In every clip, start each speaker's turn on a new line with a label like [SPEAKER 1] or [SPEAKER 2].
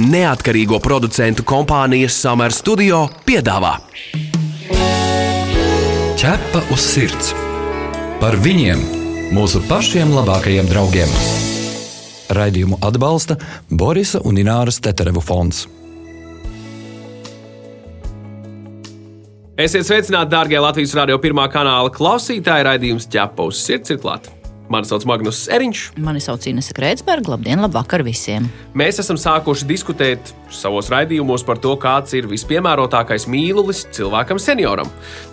[SPEAKER 1] Neatkarīgo producentu kompānijas Summer Studio piedāvā
[SPEAKER 2] Ķepa uz sirds par viņiem, mūsu pašiem labākajiem draugiem. Raidījumu atbalsta Borisa un Ināras Teterevu fonds.
[SPEAKER 1] Esiet sveicināti, darbie Latvijas radio pirmā kanāla klausītāji. Raidījums ķepa uz sirds ir klāts. Mani sauc Magnus Eriņš.
[SPEAKER 3] Mani sauc Inese Kreitsberga. Labdien, labvakar visiem!
[SPEAKER 1] Mēs esam sākuši diskutēt savos raidījumos par to, kāds ir vispiemērotākais mīlulis cilvēkam senioram.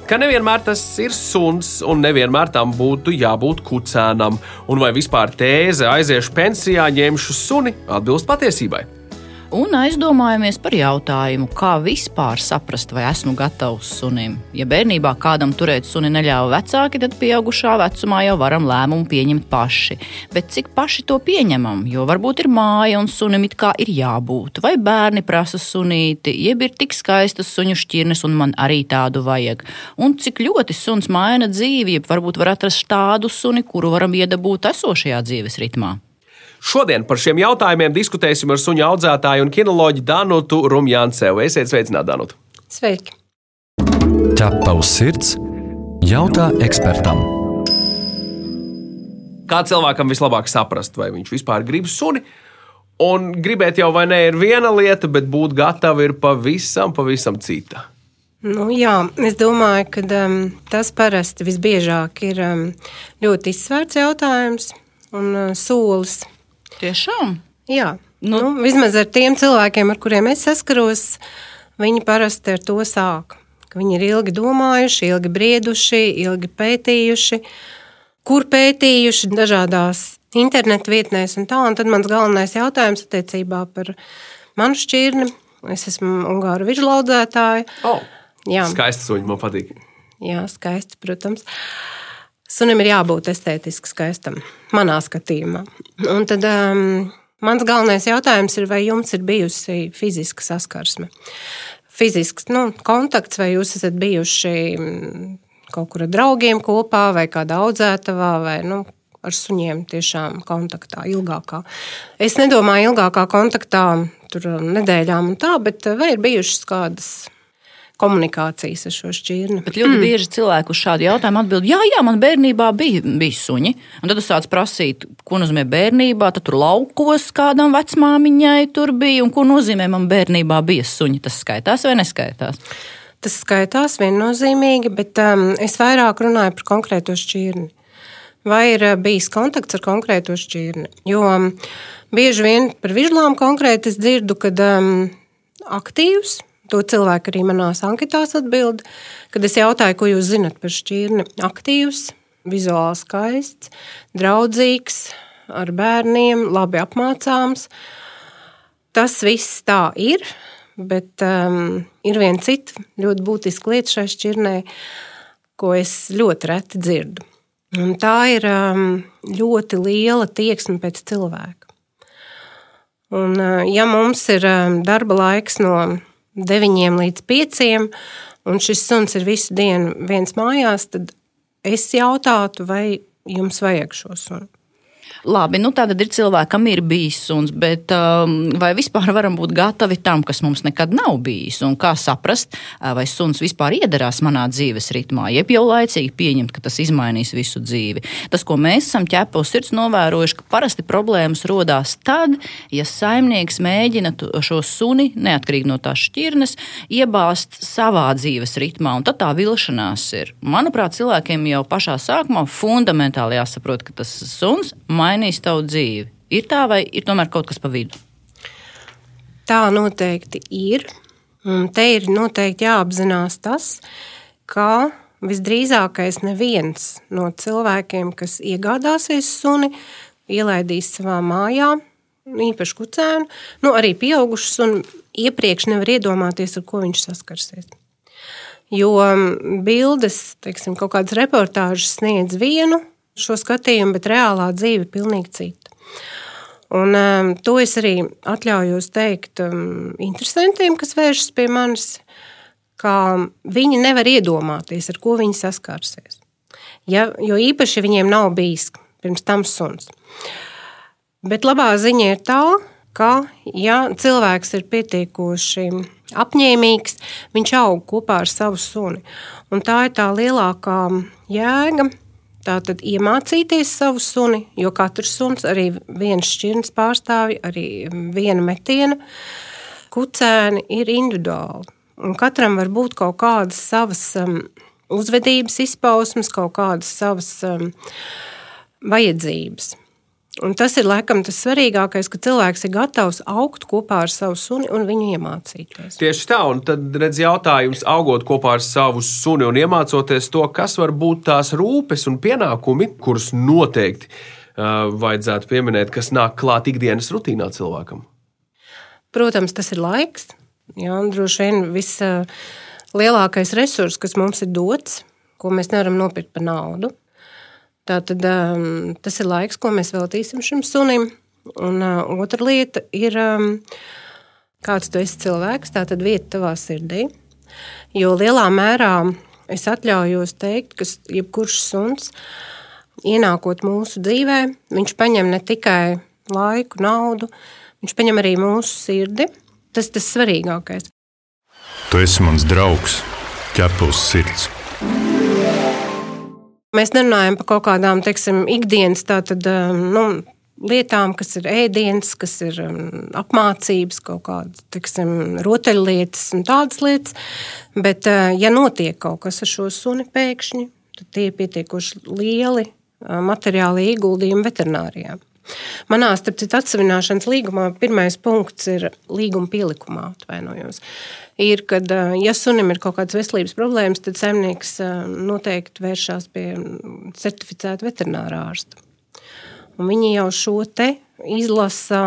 [SPEAKER 1] Ka nevienmēr tas ir suns, un nevienmēr tam būtu jābūt kucēnam, un vai vispār tēze aiziešu pensijā, ņemšu suni, atbilst patiesībai
[SPEAKER 3] un aizdomājamies par jautājumu, kā vispār saprast, vai esmu gatavs sunim. Ja bērnībā kādam turēt suni neļāva vecāki, tad pieaugušā vecumā jau varam lēmumu pieņemt paši. Bet cik paši to pieņemam? Jo varbūt ir māja un sunim it kā ir jābūt, vai bērni prasa sunīti, jeb ir tik skaistas suņu šķirnes un man arī tādu vajag. Un cik ļoti suns maina dzīvi, jeb varbūt var atrast tādu suni, kuru varam iedabūt esošajā dzīves ritmā.
[SPEAKER 1] Šodien par šiem jautājumiem diskutēsim ar suņu audzētāju un kinoloģu Danutu Rumjāncevu. Esiet sveicināti, Danutu!
[SPEAKER 4] Sveiki!
[SPEAKER 2] Ķepa uz sirds jautā ekspertam.
[SPEAKER 1] Kā cilvēkam vislabāk saprast, vai viņš vispār grib suni? Un gribēt jau vai nē, ir viena lieta, bet būt gatavam ir pavisam, pavisam cita.
[SPEAKER 4] Nu, jā, es domāju, ka um, tas parasti visbiežāk ir um, ļoti izsvērts jautājums un uh, solis.
[SPEAKER 3] Tiešām?
[SPEAKER 4] Jā, nu. Nu, vismaz ar tiem cilvēkiem, ar kuriem es saskaros, viņi parasti ar to sāk. Viņi ir ilgi domājuši, ilgi brieduši, ilgi pētījuši, kur pētījuši dažādās internetu vietnēs. Un tā, un tad mans galvenais jautājums attiecībā par manu šķirni. Es esmu Ungāru vižlaudzētāja.
[SPEAKER 1] Oh, Jā, skaisti suņi man patīk.
[SPEAKER 4] Jā, skaisti, protams. Uh, Sunim ir jābūt estētiski skaistam, manā skatījumā. Un tad um, mans galvenais jautājums ir, vai jums ir bijusi fiziska saskarsme? Fizisks nu, kontakts, vai jūs esat bijuši mm, kaut kur ar draugiem kopā, vai kādā audzētavā, vai nu, ar suņiem tiešām kontaktā ilgākā. Es nedomāju ilgākā kontaktā, tur nedēļām un tā, bet vai ir bijušas kādas komunikācijas ar šo šķirni.
[SPEAKER 3] Bet ļoti mm. bieži cilvēki uz šādu jautājumu atbild, jā, jā, man bērnībā bija, bija suņi. Un tad tu sāc prasīt, ko nozīmē bērnībā, tad tur laukos kādam vecmāmiņai tur bija, un ko nozīmē man bērnībā bija suņi. Tas skaitās vai neskaitās?
[SPEAKER 4] Tas skaitās viennozīmīgi, bet um, es vairāk runāju par konkrēto šķirni. Vai ir uh, bijis kontakts ar konkrēto šķirni? Jo um, bieži vien par vižlām konkrēti es dzirdu, kad um, aktīvs To cilvēki arī manās anketās atbild, kad es jautāju, ko jūs zinat par šķirni. Aktīvs, vizuāli skaists, draudzīgs, ar bērniem, labi apmācāms. Tas viss tā ir, bet um, ir viena cita ļoti būtiska lieta šai šķirnē, ko es ļoti reti dzirdu. Un tā ir um, ļoti liela tieksme pēc cilvēka. Un, uh, ja mums ir um, darba laiks no 9 līdz 5, un šis suns ir visu dienu viens mājās, tad es jautātu, vai jums vajag šo sunu.
[SPEAKER 3] Labi, nu tātad ir cilvēkam ir bijis suns, bet um, vai vispār varam būt gatavi tam, kas mums nekad nav bijis? Un kā saprast, vai suns vispār iedarās manā dzīves ritmā, jeb jau laicīgi pieņemt, ka tas izmainīs visu dzīvi. Tas, ko mēs esam ķepos sirds novērojuši, ka parasti problēmas rodās tad, ja saimnieks mēģina šo suni, neatkarīgi no tās šķirnes, iebāzt savā dzīves ritmā, un tad tā vilšanās ir. Manuprāt, cilvēkiem jau pašā sākumā fundamentāli jāsaprot, ka tas suns mainījis tavu dzīvi? Ir tā vai ir tomēr kaut kas pa vidu?
[SPEAKER 4] Tā noteikti ir. Un te ir noteikti jāapzinās tas, ka visdrīzākais neviens no cilvēkiem, kas iegādāsies suni, ielaidīs savā mājā, īpaši kucēnu, nu, arī pieaugušu sunu, iepriekš nevar iedomāties, ar ko viņš saskarsies. Jo bildes, teiksim, kaut kādas reportāžas sniedz vienu šo skatījumu, bet reālā dzīve ir pilnīgi cita. Un, um, to es arī atļaujos teikt um, interesantiem, kas vēršas pie manis, ka viņi nevar iedomāties, ar ko viņi saskarsies. Ja, jo īpaši viņiem nav bijis pirms tam suns. Bet labā ziņa ir tā, ka, ja cilvēks ir pietiekoši apņēmīgs, viņš aug kopā ar savu suni. Un tā ir tā lielākā jēga. Tātad iemācīties savu suni, jo katrs suns, arī viens šķirnes pārstāvja, arī viena metiena, kucēni ir individuāli. Un katram var būt kaut kādas savas um, uzvedības izpausmes, kaut kādas savas um, vajadzības. Un tas ir laikam tas svarīgākais, ka cilvēks ir gatavs augt kopā ar savu suni un viņu iemācīties.
[SPEAKER 1] Tieši tā, un tad redz jautājums, augot kopā ar savu suni un iemācoties to, kas var būt tās rūpes un pienākumi, kurus noteikti uh, vajadzētu pieminēt, kas nāk klāt ikdienas rutīnā cilvēkam.
[SPEAKER 4] Protams, tas ir laiks. Jā, droši vien viss lielākais resurs, kas mums ir dots, ko mēs nevaram nopirkt par naudu. Tātad, um, tas ir laiks, ko mēs veltīsim šim sunim. Un uh, otra lieta ir, um, kāds tu esi cilvēks, tā tad vieta tavā sirdī. Jo lielā mērā es atļaujos teikt, ka jebkurš suns, ienākot mūsu dzīvē, viņš paņem ne tikai laiku, naudu, viņš paņem arī mūsu sirdi. Tas ir tas svarīgākais.
[SPEAKER 5] Tu esi mans draugs, ķepus sirds.
[SPEAKER 4] Mēs nerunājam par kaut kādām teiksim, ikdienas tātad, um, nu, lietām, kas ir ēdienas, kas ir um, apmācības, kaut kādas rotaļlietas un tādas lietas. Bet, uh, ja notiek kaut kas ar šo suni pēkšņi, tad tie ir pietiekoši lieli uh, materiāli ieguldījumi veterinārijā. Manā starp citu atsevināšanas līgumā pirmais punkts ir līguma pielikumā, atvainojos. Ir, kad, ja sunim ir kaut kādas veselības problēmas, tad saimnieks noteikti vēršas pie certificēta veterinārā ārsta. Un viņi jau šo te izlasa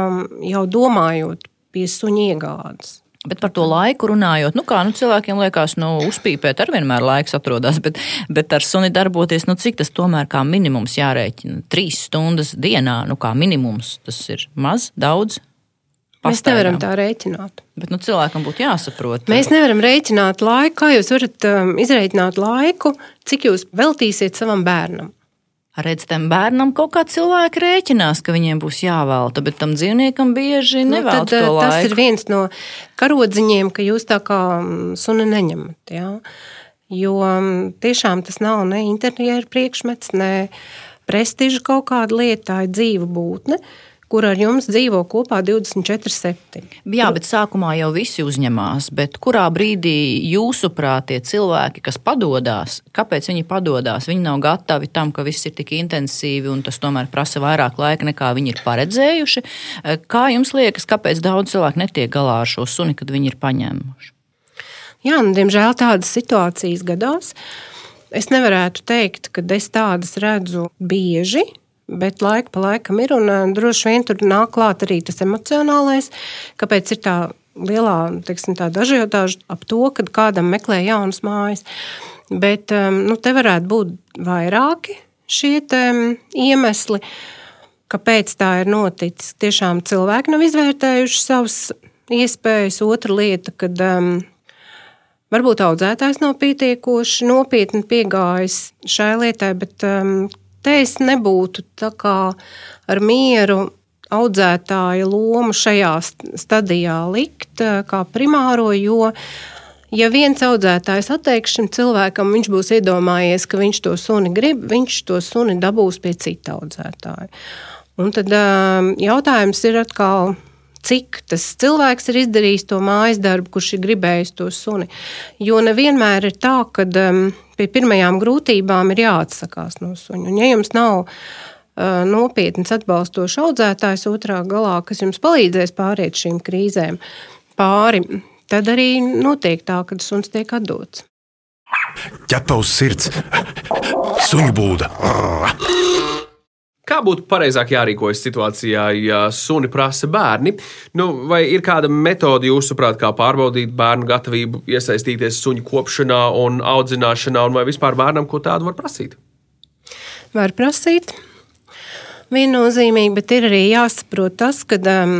[SPEAKER 4] jau domājot pie suņa iegādes.
[SPEAKER 3] Bet par to laiku runājot, nu kā nu, cilvēkiem liekas, nu, uzpīpēt ar vienmēr laiks atrodas, bet, bet ar suni darboties, nu cik tas tomēr kā minimums jārēķina? Trīs stundas dienā, nu kā minimums, tas ir maz, daudz.
[SPEAKER 4] Mēs nevaram tā rēķināt.
[SPEAKER 3] Bet nu, cilvēkam būtu jāsaprot.
[SPEAKER 4] Mēs nevaram rēķināt laiku. Kā jūs varat um, izrēķināt laiku, cik jūs veltīsiet savam bērnam?
[SPEAKER 3] Redz, tam bērnam kaut kā cilvēki rēķinās, ka viņiem būs jāvelta, bet tam dzīvniekam bieži nevēl nu, tad, laiku.
[SPEAKER 4] Tas ir viens no karodziņiem, ka jūs tā kā mm, suni neņemat. Ja? Jo mm, tiešām tas nav ne interjera priekšmets, ne prestiža kaut kāda lieta, tā ir dzīva būtne. Uh, kur ar jums dzīvo kopā 24-7.
[SPEAKER 3] Jā, bet sākumā jau visi uzņemās. Kurā brīdī jūsuprāt, tie cilvēki, kas padodas, kāpēc viņi padodas? Viņi nav gatavi tam, ka viss ir tik intensīvi un tas tomēr prasa vairāk laika nekā viņi ir paredzējuši. Kā jums liekas, kāpēc daudz cilvēku netiek galā ar šo suni, kad viņi ir paņēmuši?
[SPEAKER 4] Jā, nu, diemžēl tādas situācijas gadās. Es nevarētu teikt, ka es tādas redzu bieži, bet laika pa laikam ir. Un, uh, droši vien tur nāk klāt arī tas emocionālais, kāpēc ir tā lielā teiksim, tā dažādāža ap to, kad kādam meklē jaunas mājas. Bet um, nu, te varētu būt vairāki šie um, iemesli, kāpēc tā ir noticis. Tiešām cilvēki nav izvērtējuši savas iespējas. Otra lieta, kad um, varbūt audzētājs nav pietiekoši nopietni piegājis šai lietai, bet um, te es nebūtu ar mieru audzētāja lomu šajā stadijā likt eh, kā primāro, jo ja viens audzētājs atteiks šim cilvēkam, viņš būs iedomājies, ka viņš to suni grib, viņš to suni dabūs pie cita audzētāja. Un tad eh, jautājums ir atkal, cik tas cilvēks ir izdarījis to mājas darbu, kurš ir gribējis to suni. Jo nevienmēr ir tā, ka um, pie pirmajām grūtībām ir jāatsakās no suņa. Un, ja jums nav uh, nopietns atbalstošs audzētājs otrā galā, kas jums palīdzēs pāriet šīm krīzēm pāri, tad arī notiek tā, ka suns tiek atdots.
[SPEAKER 5] Ķepa uz sirds, suņu būda.
[SPEAKER 1] Kā būtu pareizāk jārīkojas situācijā, ja suni prasa bērni? Nu, vai ir kāda metode, jūsuprāt, kā pārbaudīt bērnu gatavību iesaistīties suņu kopšanā un audzināšanā, un vai vispār bērnam ko tādu var prasīt?
[SPEAKER 4] Var prasīt. Viennozīmīgi, bet ir arī jāsaprot tas, ka um,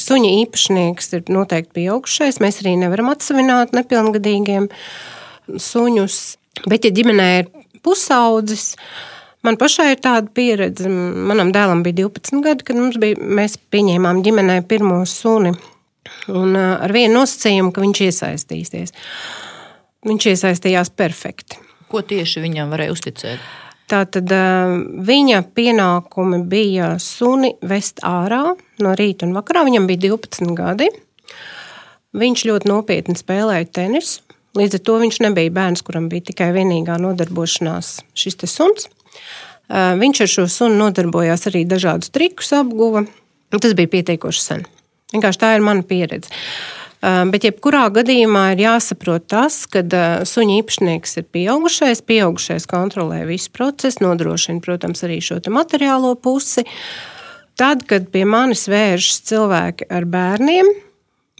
[SPEAKER 4] suņa īpašnieks ir noteikti pieaugušais. Mēs arī nevaram atsevināt nepilngadīgiem suņus. Bet, ja ģimenē ir pusaudzis, Man pašai ir tāda pieredze. Manam dēlam bija 12 gadi, kad bija, mēs pieņēmām ģimenē pirmo suni. Un ar vienu nosacījumu, ka viņš iesaistīsies. Viņš iesaistījās perfekti.
[SPEAKER 3] Ko tieši viņam varēja uzticēt?
[SPEAKER 4] Tātad viņa pienākumi bija suni vest ārā no rīta un vakarā. Viņam bija 12 gadi. Viņš ļoti nopietni spēlēja tenisu. Līdz ar to viņš nebija bērns, kuram bija tikai vienīgā nodarbošanās šis suns. Viņš ar šo sunu nodarbojās arī dažādus trikus, apguva. Tas bija pietiekoši sen. Vienkārši tā ir mana pieredze. Bet, jebkurā gadījumā ir jāsaprot tas, ka suņa īpašnieks ir pieaugušais. Pieaugušais kontrolē visu procesu, nodrošina, protams, arī šo materiālo pusi. Tad, kad pie manis vēršas cilvēki ar bērniem,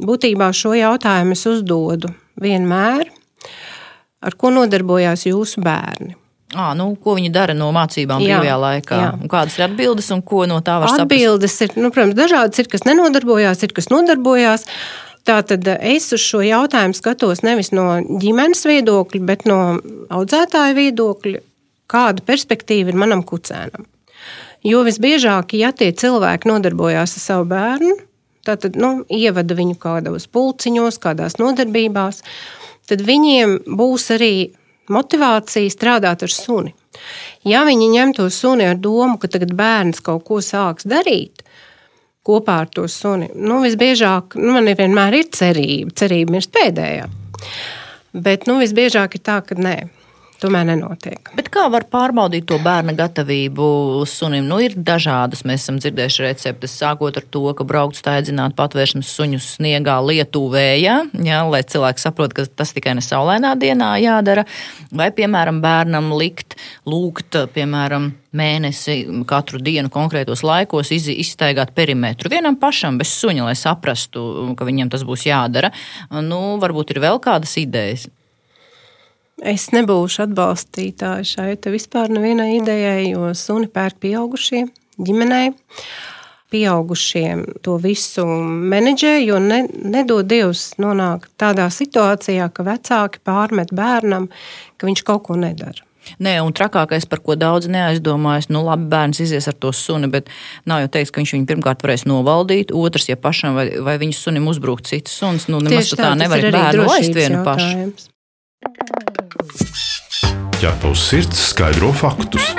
[SPEAKER 4] būtībā šo jautājumu es uzdodu vienmēr, ar ko nodarbojās jūsu bērni.
[SPEAKER 3] À, nu, ko viņi dara no mācībām jā, brīvajā laikā? Kādas ir atbildes un ko no tā var
[SPEAKER 4] saprast? Atbildes ir, nu, protams, dažādas. Ir, kas nenodarbojās, ir, kas nodarbojās. Tātad es uz šo jautājumu skatos nevis no ģimenes viedokļa, bet no audzētāja viedokļa, kāda perspektīva ir manam kucēnam. Jo visbiežāk, ja tie cilvēki nodarbojās ar savu bērnu, tātad nu, ievada viņu kādos pulciņos, kādās nodarbībās, tad viņiem būs arī motivācija strādāt ar suni. Ja viņi ņem to suni ar domu, ka tagad bērns kaut ko sāks darīt kopā ar to suni, nu, visbiežāk nu, man ir vienmēr ir cerība. Cerība ir pēdējā. Bet nu, visbiežāk ir tā, ka nē tomēr nenotiek.
[SPEAKER 3] Bet kā var pārbaudīt to bērna gatavību sunim? Nu, ir dažādas. Mēs esam dzirdējuši receptes, sākot ar to, ka braukt staigāt patvēršanas suņus sniegā, lietuvējā, ja, lai cilvēks saprot, ka tas tikai ne saulēnā dienā jādara. Vai, piemēram, bērnam likt, lūgt, piemēram, mēnesi katru dienu konkrētos laikos iz, izstaigāt perimetru vienam pašam bez suņa, lai saprastu, ka viņam tas būs jādara. Nu, varbūt ir vēl kādas idejas.
[SPEAKER 4] Es nebūšu atbalstītāja šai vispār nevienai idejai, jo suni pērk pieaugušie ģimenei. Pieaugušiem to visu menedžē, jo ne, nedod Dievs nonākt tādā situācijā, ka vecāki pārmet bērnam, ka viņš kaut ko nedara.
[SPEAKER 3] Nē, un trakākais, par ko daudz neaizdomājas, nu, labi, bērns izies ar to suni, bet nav jau teiks, ka viņš viņu pirmkārt varēs novaldīt. Otrs, ja pašam vai, vai viņas sunim uzbrukt cits suns, nu, nemaz tā, tā nevar bērnu laist vienu jautājums. Pašu.
[SPEAKER 5] Ķepavs sirds skaidro faktus.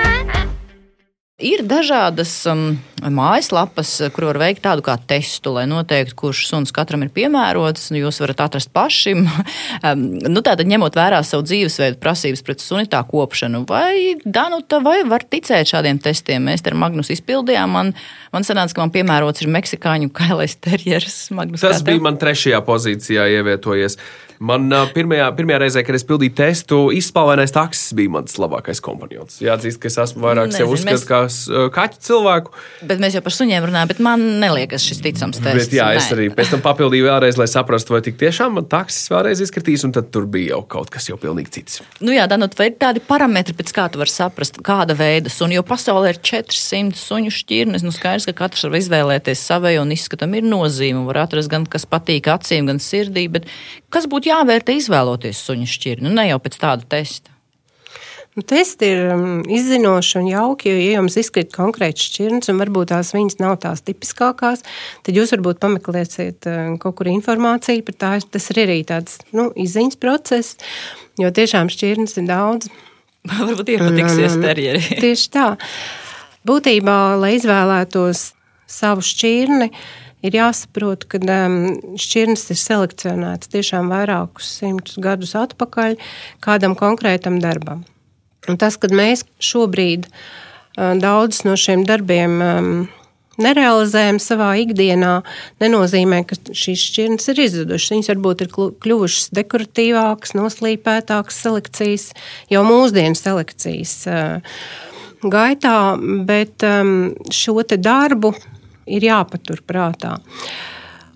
[SPEAKER 3] Ir dažādas um, mājaslapas, kur var veikt tādu kā testu, lai noteiktu, kurš suns katram ir piemērots. Jūs varat atrast paši. um, nu, Tātad, ņemot vērā savu dzīvesveidu, prasības pret suni tā kopšanu, vai Danuta, vai var ticēt šādiem testiem? Mēs ar Magnus izpildījām. Man, man sanāca, ka man piemērots ir meksikāņu kailais terjeris. Magnus,
[SPEAKER 1] Tas bija man trešajā pozīcijā ievietojies. Man pirmajā, pirmajā reizē, kad es pildīju testu, izspēlētais taksis bija mans labākais komponents. Jāatzīst, ka es esmu vairāk Nezinu, sev uzskatījis mēs... kā kaķu cilvēku.
[SPEAKER 3] Bet mēs jau par suņiem runājam, bet man neliekas šis ticams tests. Bet,
[SPEAKER 1] jā, es arī pēc tam papildīju vēlreiz, lai saprastu, vai tik tiešām man taksis vēlreiz izskatīs, un tad tur bija jau kaut kas jau pilnīgi cits.
[SPEAKER 3] Nu jā, Danot, vai ir tādi parametri, pēc kā tu vari saprast, kāda veida suņi, jo pasaulē ir 400 suņu šķirnes, nu skaidrs, ka katrs var izvēlēties savēju un izskatam ir nozīme, var atrast gan kas patīk acīm, gan sirdī, bet kas būtu būtu jāvērtē izvēloties suņu šķirni, nu ne jau pēc tāda testa?
[SPEAKER 4] Nu, testi ir um, izzinoši un jauki, jo, ja jums izkrīt konkrēts šķirnes, un varbūt tās viņas nav tās tipiskākās, tad jūs varbūt pameklēsiet um, kaut kur informāciju par tā. Tas ir arī tāds nu, izziņas process, jo tiešām šķirnes ir daudz.
[SPEAKER 3] varbūt iepatiksies terjeri.
[SPEAKER 4] Tieši tā. Būtībā, lai izvēlētos savu šķirni, ir jāsaprot, ka um, šķirnes ir selekcionētas tiešām vairākus simtus gadus atpakaļ kādam konkrētam darbam. Un tas, kad mēs šobrīd daudz no šiem darbiem nerealizējam savā ikdienā, nenozīmē, ka šīs šķirnes ir izzudušas. Viņas varbūt ir kļuvušas dekoratīvākas, noslīpētākas selekcijas, jau mūsdienu selekcijas gaitā, bet šo darbu ir jāpatur prātā.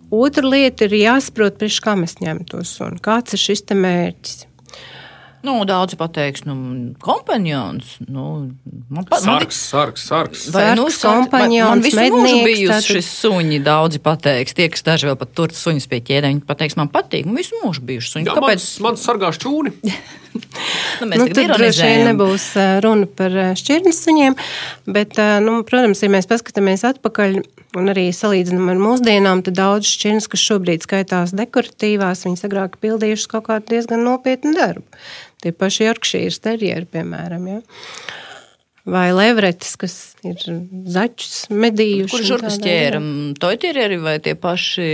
[SPEAKER 4] Otra lieta ir jāsaprot, priekš kā mēs ņemam to sunu, kāds ir šis mērķis.
[SPEAKER 3] Nu, daudzi pateiks, nu, kompanions. Nu,
[SPEAKER 1] man pat, sargs, sargs, sargs.
[SPEAKER 3] Vai,
[SPEAKER 4] sargs,
[SPEAKER 3] nu,
[SPEAKER 4] kompanions,
[SPEAKER 3] man visu mūžu bijusi šis suņi, daudzi pateiks. Tie, kas daži vēl pat tur suņus pie ķēdēm, viņi pateiks, man patīk, man visu mūžu bijuši suņi.
[SPEAKER 1] Jā, Kāpēc? Man, man sargā šķūni.
[SPEAKER 3] Nu, mēs
[SPEAKER 4] nu, tur droši vien nebūs runa par šķirnes suņiem, bet, nu, protams, ja mēs paskatāmies atpakaļ un arī salīdzinām ar mūsdienām, tad daudz šķirnes, kas šobrīd skaitās dekoratīvās, viņas agrāk pildījušas kaut kādu diezgan nopietnu darbu. Tie paši Yorkshire terjeri, piemēram. Ja? Vai levretes, kas ir zaķus medījuši.
[SPEAKER 3] Kur
[SPEAKER 4] un
[SPEAKER 3] žurkas ķēra?
[SPEAKER 4] veidā.
[SPEAKER 3] Toitirieri vai tie paši?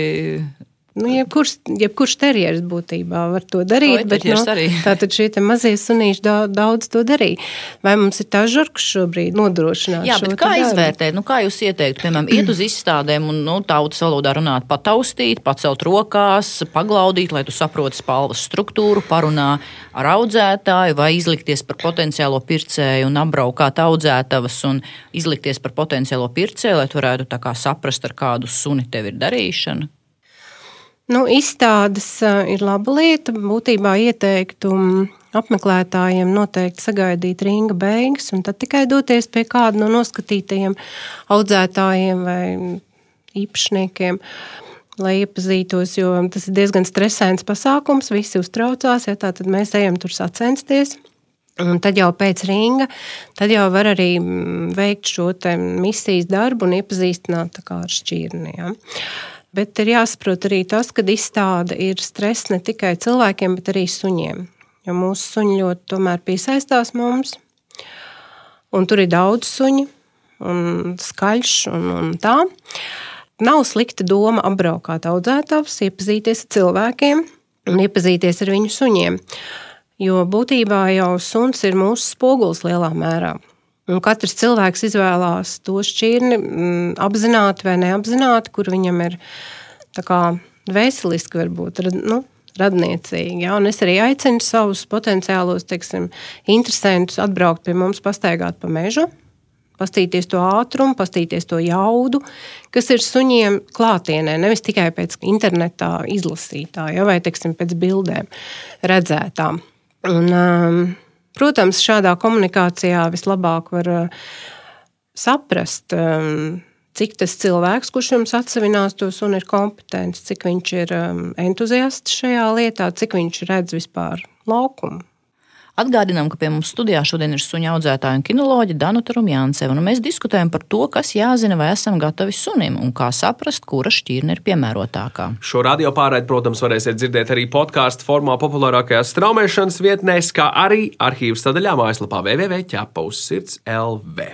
[SPEAKER 4] Nu, jebkurš, jebkurš terjeris būtībā var to darīt,
[SPEAKER 3] Oi,
[SPEAKER 4] bet
[SPEAKER 3] terjeris
[SPEAKER 4] nu, tātad šie mazie sunīši daudz, daudz to darīja. Vai mums ir tā žurkas šobrīd nodrošināt?
[SPEAKER 3] Jā, bet kā izvērtēt? Nu, kā jūs ieteiktu, piemēram, iet uz izstādēm un nu, tautas valodā runāt, pataustīt, pacelt rokās, paglaudīt, lai tu saproti spalvas struktūru, parunā ar audzētāju vai izlikties par potenciālo pircēju un apbraukāt audzētavas un izlikties par potenciālo pircēju, lai tu varētu saprast, ar kādu suni tev ir darīšana?
[SPEAKER 4] Nu, izstādes ā, ir laba lieta. Būtībā ieteiktu mm, apmeklētājiem noteikti sagaidīt ringa beigas, un tad tikai doties pie kāda no noskatītajiem audzētājiem vai īpašniekiem. Lai iepazītos, jo tas ir diezgan stresains pasākums, visi uztraucās. Ja, tad mēs ejam tur sacensties. Un tad jau pēc ringa, tad jau var arī mm, veikt šo misijas darbu un iepazīstināt tā ar šķirni. Ja. Bet ir jāsaprot arī tas, ka izstāde ir stress ne tikai cilvēkiem, bet arī suņiem. Jo mūsu suņi ļoti piesaistās mums. Un tur ir daudz suņu, un skaļš un, un tā. Nav slikta doma apbraukāt audzētājus, iepazīties ar cilvēkiem un iepazīties ar viņu suņiem. Jo būtībā jau suns ir mūsu spogulis lielā mērā. Un katrs cilvēks izvēlās to šķirni mm, apzināti vai neapzināti, kur viņam ir veseliski, varbūt nu, radniecīgi. Ja? Un es arī aicinu savus potenciālos teiksim, interesantus atbraukt pie mums, pastaigāt pa mežu. Pastīties to ātrumu, pastīties to jaudu, kas ir suņiem klātienē, nevis tikai pēc internetā izlasītā, ja, vai teiksim, pēc bildēm redzētām. Un, um, protams, šādā komunikācijā vislabāk var uh, saprast, um, cik tas cilvēks, kurš jums atsevinās to sunu, ir kompetents, cik viņš ir um, entuziasts šajā lietā, cik viņš redz vispār laukumu.
[SPEAKER 3] Atgādinām, ka pie mums studijā šodien ir suņa audzētāja un kinoloģija Danuta Rumjānceva. un Mēs diskutējam par to, kas jāzina, vai esam gatavi sunim un kā saprast, kura šķirne ir piemērotākā.
[SPEAKER 1] Šo radio pārraidi, protams, varēsiet dzirdēt arī podkāstu formā populārākajās straumēšanas vietnēs, kā arī arhīvas sadaļā mājaslapā www.ķepauzsirds LV.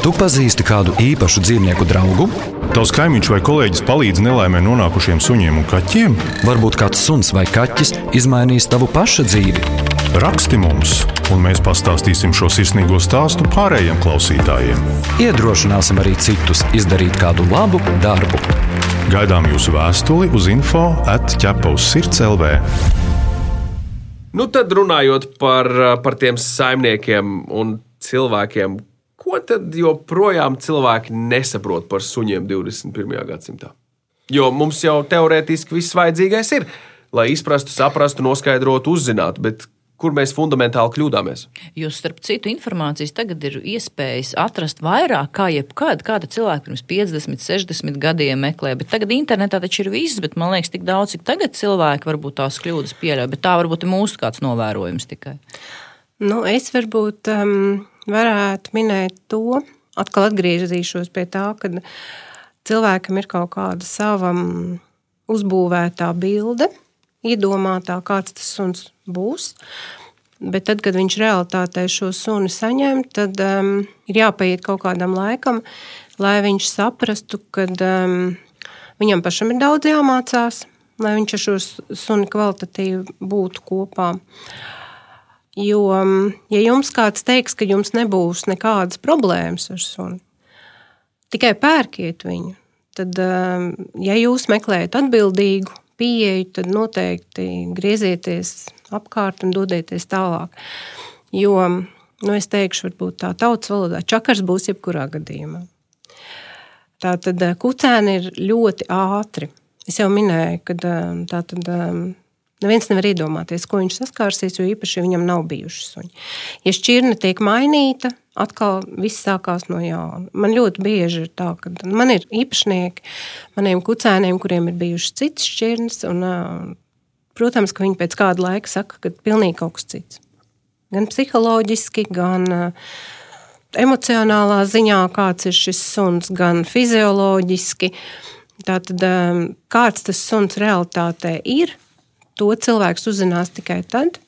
[SPEAKER 2] Tu pazīsti kādu īpašu dzīvnieku draugu?
[SPEAKER 5] Tavs kaimiņš vai kolēģis palīdz nelaimē nonākušiem suņiem un kaķiem?
[SPEAKER 2] Varbūt kāds suns vai kaķis izmainīs tavu pašu dzīvi.
[SPEAKER 5] Raksti mums, un mēs pastāstīsim šo sirsnīgo stāstu pārējiem klausītājiem.
[SPEAKER 2] Iedrošināsim arī citus izdarīt kādu labu darbu.
[SPEAKER 5] Gaidām jūsu vēstuli uz info atķepa uz sirds LV.
[SPEAKER 1] Nu, tad runājot par, par tiem saimniekiem un cilvēkiem, ko tad joprojām cilvēki nesaprot par suņiem 21. gadsimtā? Jo mums jau teorētiski viss vajadzīgais ir, lai izprastu, saprastu, noskaidrotu, uzzinātu, bet kur mēs fundamentāli kļūdāmies?
[SPEAKER 3] Jo starp citu informācijas tagad ir iespējas atrast vairāk kā jebkad. Kāda cilvēka pirms 50, 60 gadiem meklē, bet tagad internetā taču ir viss, bet man liekas, tik daudz, cik tagad cilvēki varbūt tās kļūdas pieļauj, bet tā varbūt ir mūsu kāds novērojums tikai.
[SPEAKER 4] Nu, es varbūt um, varētu minēt to, atkal atgriezīšos pie tā, ka cilvēkam ir kaut kāda sava uzbūvētā bilde, iedomātā, kāds tas suns būs. Bet tad, kad viņš realitātē šo sunu saņem, tad um, ir jāpaiet kaut kādam laikam, lai viņš saprastu, ka um, viņam pašam ir daudz jāmācās, lai viņš ar šo sunu kvalitatīvi būtu kopā. Jo, um, ja jums kāds teiks, ka jums nebūs nekādas problēmas ar sunu, tikai pērkiet viņu, tad, um, ja jūs meklējat atbildīgu pieeju, tad noteikti griezieties apkārt un dodieties tālāk. Jo, nu, es teikšu, varbūt tā tautas valodā čakars būs jebkurā gadījumā. Tā tad kucēni ir ļoti ātri. Es jau minēju, ka tā tad. Neviens nevar iedomāties, ko viņš saskārsies, jo īpaši viņam nav bijuši suņi. Ja šķirne tiek mainīta, atkal viss sākās no jauna. Man ļoti bieži ir tā, ka man ir īpašnieki maniem kucēniem, kuriem ir bijušas citas šķirnes. Un, protams, ka viņi pēc kāda laika saka, ka pilnīgi kaut kas cits. Gan psiholoģiski, gan emocionālā ziņā, kāds ir šis suns, gan fizioloģiski. Tātad, kāds tas suns realitātē ir, to cilvēks uzzinās tikai tad,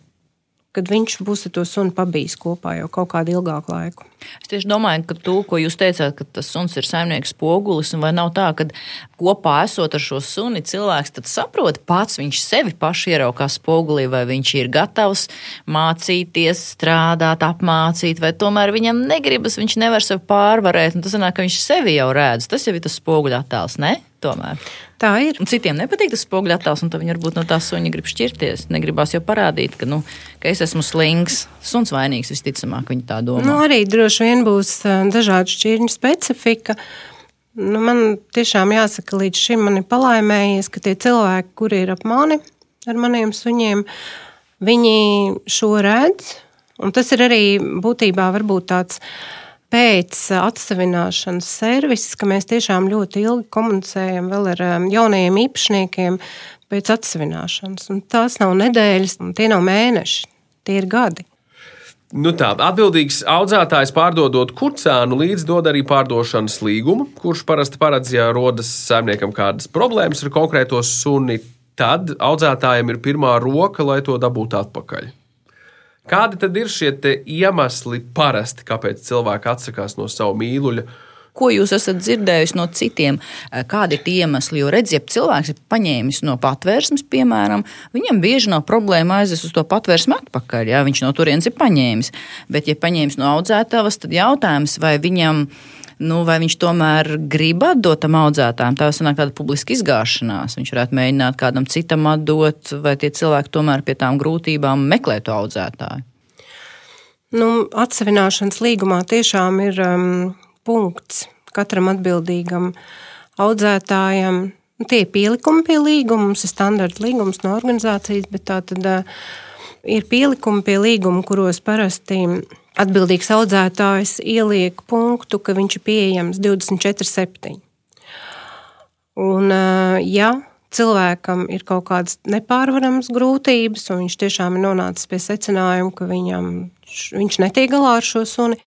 [SPEAKER 4] kad viņš būs ar to sunu pabijis kopā jau kaut kādu ilgāku laiku.
[SPEAKER 3] Es tieši domāju, ka to, ko jūs teicāt, ka tas suns ir saimnieks spogulis, un vai nav tā, ka kopā esot ar šo suni, cilvēks saprot pats, viņš sevi pašu ieraukā spogulī, vai viņš ir gatavs mācīties, strādāt, apmācīt, vai tomēr viņam negribas, viņš nevar sevi pārvarēt, un tas sanāk, ka viņš sevi jau redz. Tas jau ir tas spoguļa attēls, ne? Tomēr.
[SPEAKER 4] Tā ir.
[SPEAKER 3] Un citiem nepatīk tas spoguļu attēls, un viņi varbūt no tā suņa grib šķirties. Negribās jau parādīt, ka, nu, ka es esmu slings. Suns vainīgs visticamāk, viņi tā domā.
[SPEAKER 4] Nu, arī droši vien būs dažādu šķirņu specifika. Nu, man tiešām jāsaka, līdz šim man ir palaimējies, ka tie cilvēki, kuri ir ap mani ar maniem suņiem, viņi šo redz. Un tas ir arī būtībā varbūt tāds pēc atsevināšanas servisa, ka mēs tiešām ļoti ilgi komunicējam vēl ar um, jaunajiem īpašniekiem pēc atsevināšanas. Un tās nav nedēļas, tie nav mēneši, tie ir gadi.
[SPEAKER 1] Nu tā, atbildīgs audzētājs pārdodot kucēnu līdz dod arī pārdošanas līgumu, kurš parasti paredz, ja rodas saimniekam kādas problēmas ar konkrēto suni, tad audzētājiem ir pirmā roka, lai to dabūtu atpakaļ. Kādi tad ir šie iemesli parasti, kāpēc cilvēki atsakās no savu mīluļa?
[SPEAKER 3] Ko jūs esat dzirdējuši no citiem? Kādi ir tie iemesli? Jo redziet, ja cilvēks ir paņēmis no patvērsmes, piemēram, viņam bieži nav problēma aizvest uz to patvērsmu atpakaļ. Jā, viņš no turienes ir paņēmis. Bet, ja paņēmis no audzētavas, tad jautājums, vai viņam ir nu, vai viņš tomēr grib atdot tam audzētājam. Tā sanāk tāda publiska izgāšanās. Viņš varētu mēģināt kādam citam atdot, vai tie cilvēki tomēr pie tām grūtībām meklē to audzētāju.
[SPEAKER 4] Nu, atsevināšanas līgumā tiešām ir um, punkts katram atbildīgam audzētājam. Nu, tie ir pielikumi pie līguma, mums ir standarta līgums no organizācijas, bet tā tad uh, ir pielikumi pie līguma, kuros parasti atbildīgs audzētājs ieliek punktu, ka viņš ir pieejams 24,7. Un, ja cilvēkam ir kaut kādas nepārvaramas grūtības, un viņš tiešām ir nonācis pie secinājuma, ka viņam, viņš netiek galā ar šo suni.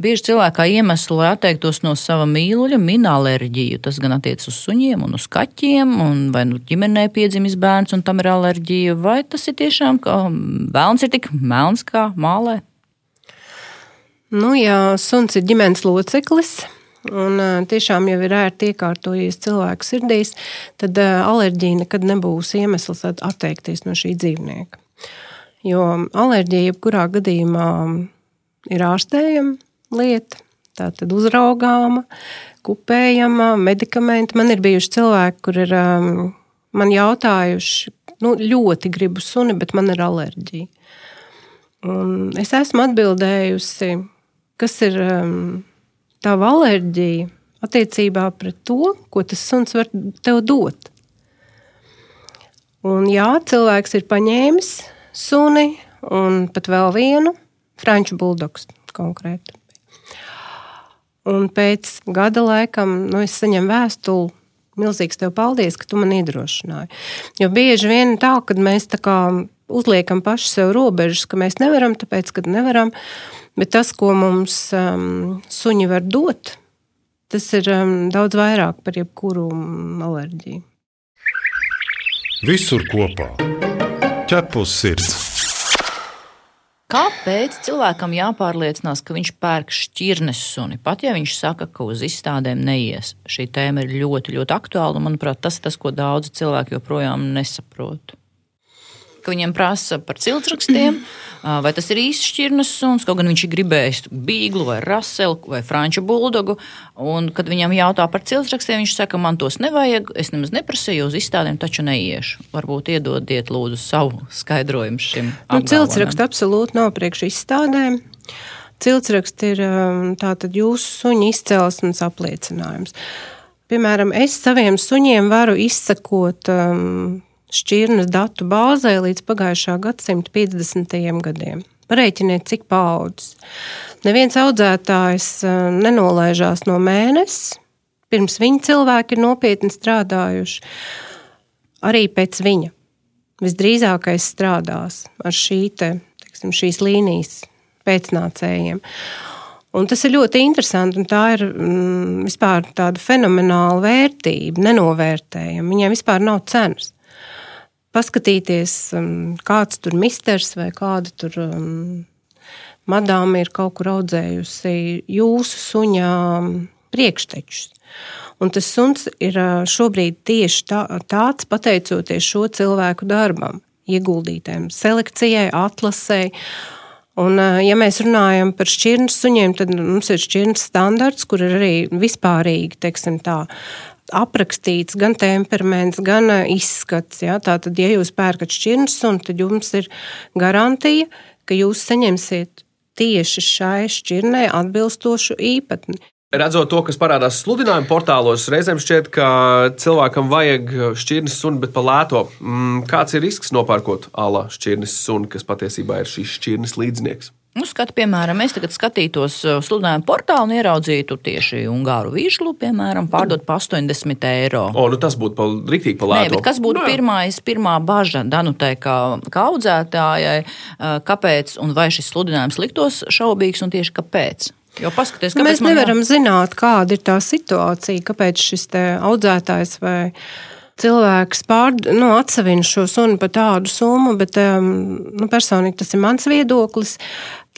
[SPEAKER 3] Bieži cilvēkā iemeslu, lai atteiktos no sava mīluļa, min alerģiju. Tas gan attiecas uz suņiem un uz kaķiem, un vai nu ģimenē piedzimis bērns un tam ir alerģija, vai tas ir tiešām, ka bērns ir tik melns kā mālē.
[SPEAKER 4] Nu, ja suns ir ģimenes loceklis, un tiešām jau ir ērti iekārtojies cilvēku sirdīs, tad alerģija nekad nebūs iemesls atteikties no šī dzīvnieka. Jo alerģija jebkurā gadījumā ir ārstējama lieta, tā tad uzraugāma, kupējama, medikamenti. Man ir bijuši cilvēki, kur ir man jautājuši, nu, ļoti gribu suni, bet man ir alerģija. Un es esmu atbildējusi, kas ir um, tava alerģija attiecībā pret to, ko tas suns var tev dot. Un jā, cilvēks ir paņēmis suni un pat vēl vienu franču buldogu konkrēti. Un pēc gada laikam nu, es saņemu vēstuli. Milzīgs tev paldies, ka tu man iedrošināji. Jo bieži vien tā, kad mēs tā kā uzliekam paši sev robežas, ka mēs nevaram, tāpēc, ka nevaram. Bet tas, ko mums um, suņi var dot, tas ir um, daudz vairāk par jebkuru alerģiju.
[SPEAKER 5] Visur kopā - ķepus sirds.
[SPEAKER 3] Kāpēc cilvēkam jāpārliecinās, ka viņš pērk šķirnes suni? Pat ja viņš saka, ka uz izstādēm neies, šī tēma ir ļoti, ļoti aktuāla. Manuprāt, tas ir tas, ko daudzi cilvēki joprojām nesaprot ka viņiem prasa par ciltsrakstiem, vai tas ir īsts šķirnes suns, kaut gan viņš ir gribējis bīglu vai raselu vai franču buldogu. Un, kad viņam jautā par ciltsrakstiem, viņš saka, man tos nevajag, es nemaz neprasīju, uz izstādēm taču neiešu. Varbūt iedodiet lūdzu savu skaidrojumu šim.
[SPEAKER 4] Nu, ciltsraksts absolūti nav priekš izstādēm. Ciltsraksts ir tātad jūsu suņa izcelsmes apliecinājums. Piemēram, es saviem suņiem varu izsakot um, šķirnes datu bāzē līdz pagājušā gadsimta 50. gadiem. Parēķiniet, cik paudzes. Neviens audzētājs e, nenolaižās no mēneša, pirms viņa cilvēki ir nopietni strādājuši, arī pēc viņa. visdrīzākais strādās ar šī te, teiksim, šīs līnijas pēcnācējiem. Un tas ir ļoti interesanti, un tā ir mm, vispār tāda fenomenāla vērtība, nenovērtējama. Viņai vispār nav cenas. Paskatīties, um, kāds tur misters vai kāda tur um, madāma ir kaut kur audzējusi jūsu suņā priekštečus. Un tas suns ir šobrīd tieši tā, tāds, pateicoties šo cilvēku darbam, ieguldītēm, selekcijai, atlasēji. Un, ja mēs runājam par šķirnes suņiem, tad mums ir šķirnes standarts, kur ir arī vispārīgi teiksim, tā, aprakstīts gan temperaments, gan izskats. Ja? Tātad, ja jūs pērkat šķirnes tad jums ir garantija, ka jūs saņemsiet tieši šai šķirnei atbilstošu īpatni.
[SPEAKER 1] Redzot to, kas parādās sludinājuma portālos, reizēm šķiet, ka cilvēkam vajag šķirnes sunu, bet par lēto. Mm, kāds ir risks nopērkot ala šķirnes sunu, kas patiesībā ir šīs šķirnes līdznieks?
[SPEAKER 3] Nu, skat, piemēram, es tagad skatītos uh, sludinājumu portālu un ieraudzītu tieši Ungāru vīšlu, piemēram, pārdot par 80 eiro.
[SPEAKER 1] O, nu tas būtu pa, rīktīgi par lētu.
[SPEAKER 3] Nē, kas būtu nu, pirmais, pirmā baža Danutai kā, kā audzētājai, uh, kāpēc un vai šis sludinājums liktos šaubīgs un tieši kāpēc? Jo paskaties,
[SPEAKER 4] Mēs nevaram jā... zināt, kāda ir tā situācija, kāpēc šis audzētājs vai cilvēks pār, nu, atsevina šo sunu par tādu summu, bet um, nu, personīgi tas ir mans viedoklis.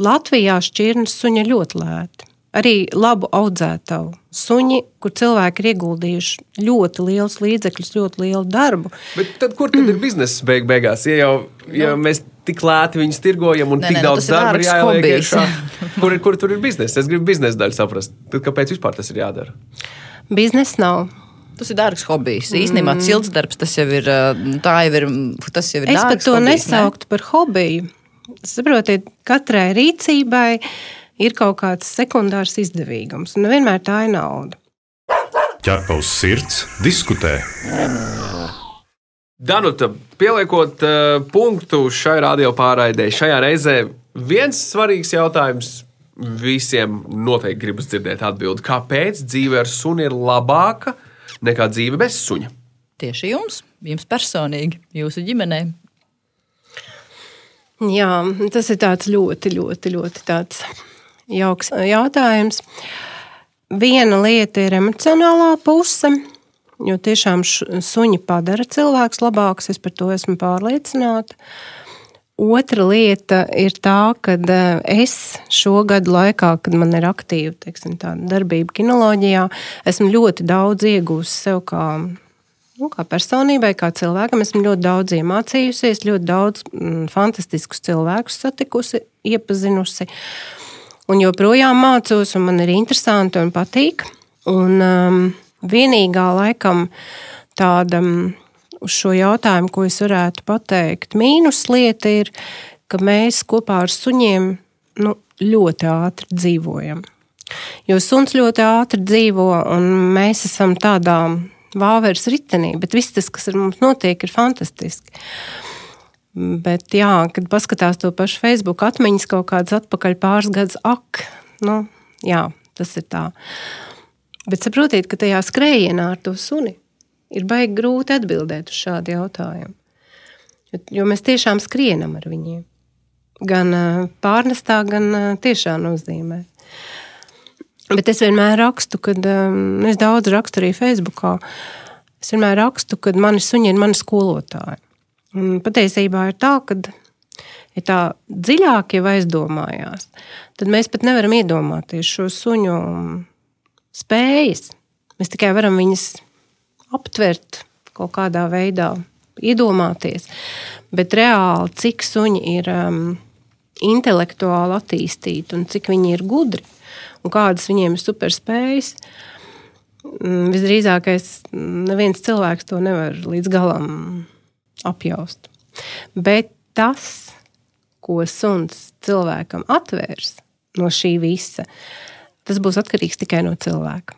[SPEAKER 4] Latvijā šķirnes suņi ļoti lēti. Arī labu audzētavu suņi, kur cilvēki ir ieguldījuši ļoti liels līdzekļus, ļoti lielu darbu.
[SPEAKER 1] Bet tad, kur tad ir biznesa beig beigās? Ja jau ja nu. mēs tik lēti viņus tirgojam un ne, tik ne, nu, daudz darba ir jāieliek iekšā. Kur, kur tur ir biznesa? Es gribu biznesa daļu saprast. Tad kāpēc vispār tas ir jādara?
[SPEAKER 4] Biznesa nav.
[SPEAKER 3] Tas ir dārgs hobijs. Mm. Īstenībā cilts darbs tas jau ir. Tā jau ir, tas jau ir
[SPEAKER 4] es pat to hobijs, nesauktu ne? par hobiju. Saprotiet, katrai rīcībai ir kaut kāds sekundārs izdevīgums, un vienmēr tā ir nauda.
[SPEAKER 5] Ķerpaus sirds diskutē.
[SPEAKER 1] Danuta, pieliekot uh, punktu šai radio pārraidē, šajā reizē viens svarīgs jautājums visiem noteikti gribas dzirdēt atbildi. Kāpēc dzīve ar suni ir labāka nekā dzīve bez suņa?
[SPEAKER 3] Tieši jums, jums personīgi, jūsu ģimenei.
[SPEAKER 4] Jā, tas ir ļoti, ļoti, ļoti jauks jautājums. Viena lieta ir emocionālā puse Jo tiešām suņi padara cilvēks labāks, es par to esmu pārliecināta. Otra lieta ir tā, ka e, es šo gadu laikā, kad man ir aktīva teiksim, darbība kinoloģijā, esmu ļoti daudz iegūst sev kā, nu, kā personībai, kā cilvēkam. Esmu ļoti daudz iemācījusies, ļoti daudz mm, fantastiskus cilvēkus satikusi, iepazinusi. Un joprojām mācos, un man ir interesanti un patīk. Un, um, Vienīgā laikam tāda mm, uz šo jautājumu, ko es varētu pateikt, mīnus lieta ir, ka mēs kopā ar suņiem nu, ļoti ātri dzīvojam. Jo suns ļoti ātri dzīvo, un mēs esam tādā vāveres ritenī, bet viss tas, kas ar mums notiek, ir fantastiski. Bet, jā, kad paskatās to pašu Facebook atmiņas kaut kādas atpakaļ pāris gadus, ak, nu, jā, tas ir tā. Bet saprotiet, ka tajā skrējienā ar to suni ir baigi grūti atbildēt uz šādu jautājumu. Jo, jo mēs tiešām skrienam ar viņiem. Gan pārnestā, gan tiešā nozīmē. Bet es vienmēr rakstu, kad um, es daudz rakstu arī Facebookā. Es vienmēr rakstu, ka mani suņi ir mani skolotāji. Un patiesībā ir tā, ka ja tā dziļāk jau aizdomājās, tad mēs pat nevaram iedomāties šo suņu spējas. Mēs tikai varam viņas aptvert kaut kādā veidā, iedomāties. Bet reāli, cik suņi ir um, intelektuāli attīstīti un cik viņi ir gudri un kādas viņiem ir superspējas, mm, visdrīzākais neviens cilvēks to nevar līdz galam apjaust. Bet tas, ko suns cilvēkam atvērs no šī visa, Tas būs atkarīgs tikai no cilvēka.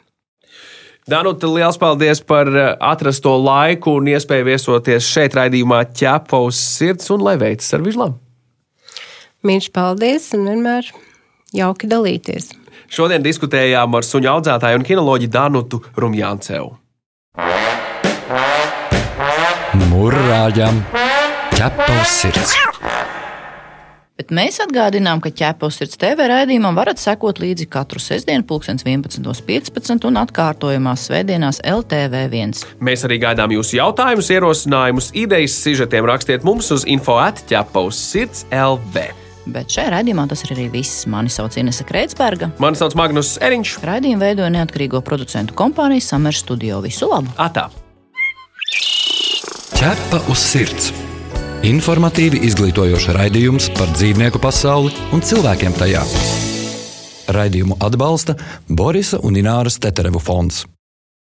[SPEAKER 1] Danuta, liels paldies par eh, atrasto laiku un iespēju viesoties šeit, raidījumā ķepaus sirds un lai veicas ar vižlām.
[SPEAKER 4] Mīļš, paldies un vienmēr jauki dalīties.
[SPEAKER 1] Šodien diskutējām ar suņu audzētāju un kinoloģiju Danutu Rumjāncevu.
[SPEAKER 2] Murrājam! ķepa uz sirds.
[SPEAKER 3] Bet mēs atgādinām, ka ķepos sirds TV raidījumam varat sekot līdzi katru sestdienu, 11.15 un atkārtojumās svētdienās LTV1.
[SPEAKER 1] Mēs arī gaidām jūsu jautājumus, ierosinājumus, idejas, sižetiem rakstiet mums uz info atķepa uz sirds LV.
[SPEAKER 3] Bet šajā raidījumā tas ir arī viss. Mani sauc Inese Kreitsberga.
[SPEAKER 1] Mani sauc Magnus Eriņš.
[SPEAKER 3] Raidījumu veidoja neatkarīgo producentu kompānija Summer Studio. Visu labu!
[SPEAKER 1] Atā!
[SPEAKER 2] Ķepa uz sirds. Informatīvi izglītojoši raidījums par dzīvnieku pasauli un cilvēkiem tajā. Raidījumu atbalsta Borisa un Ināras Teterevu fonds.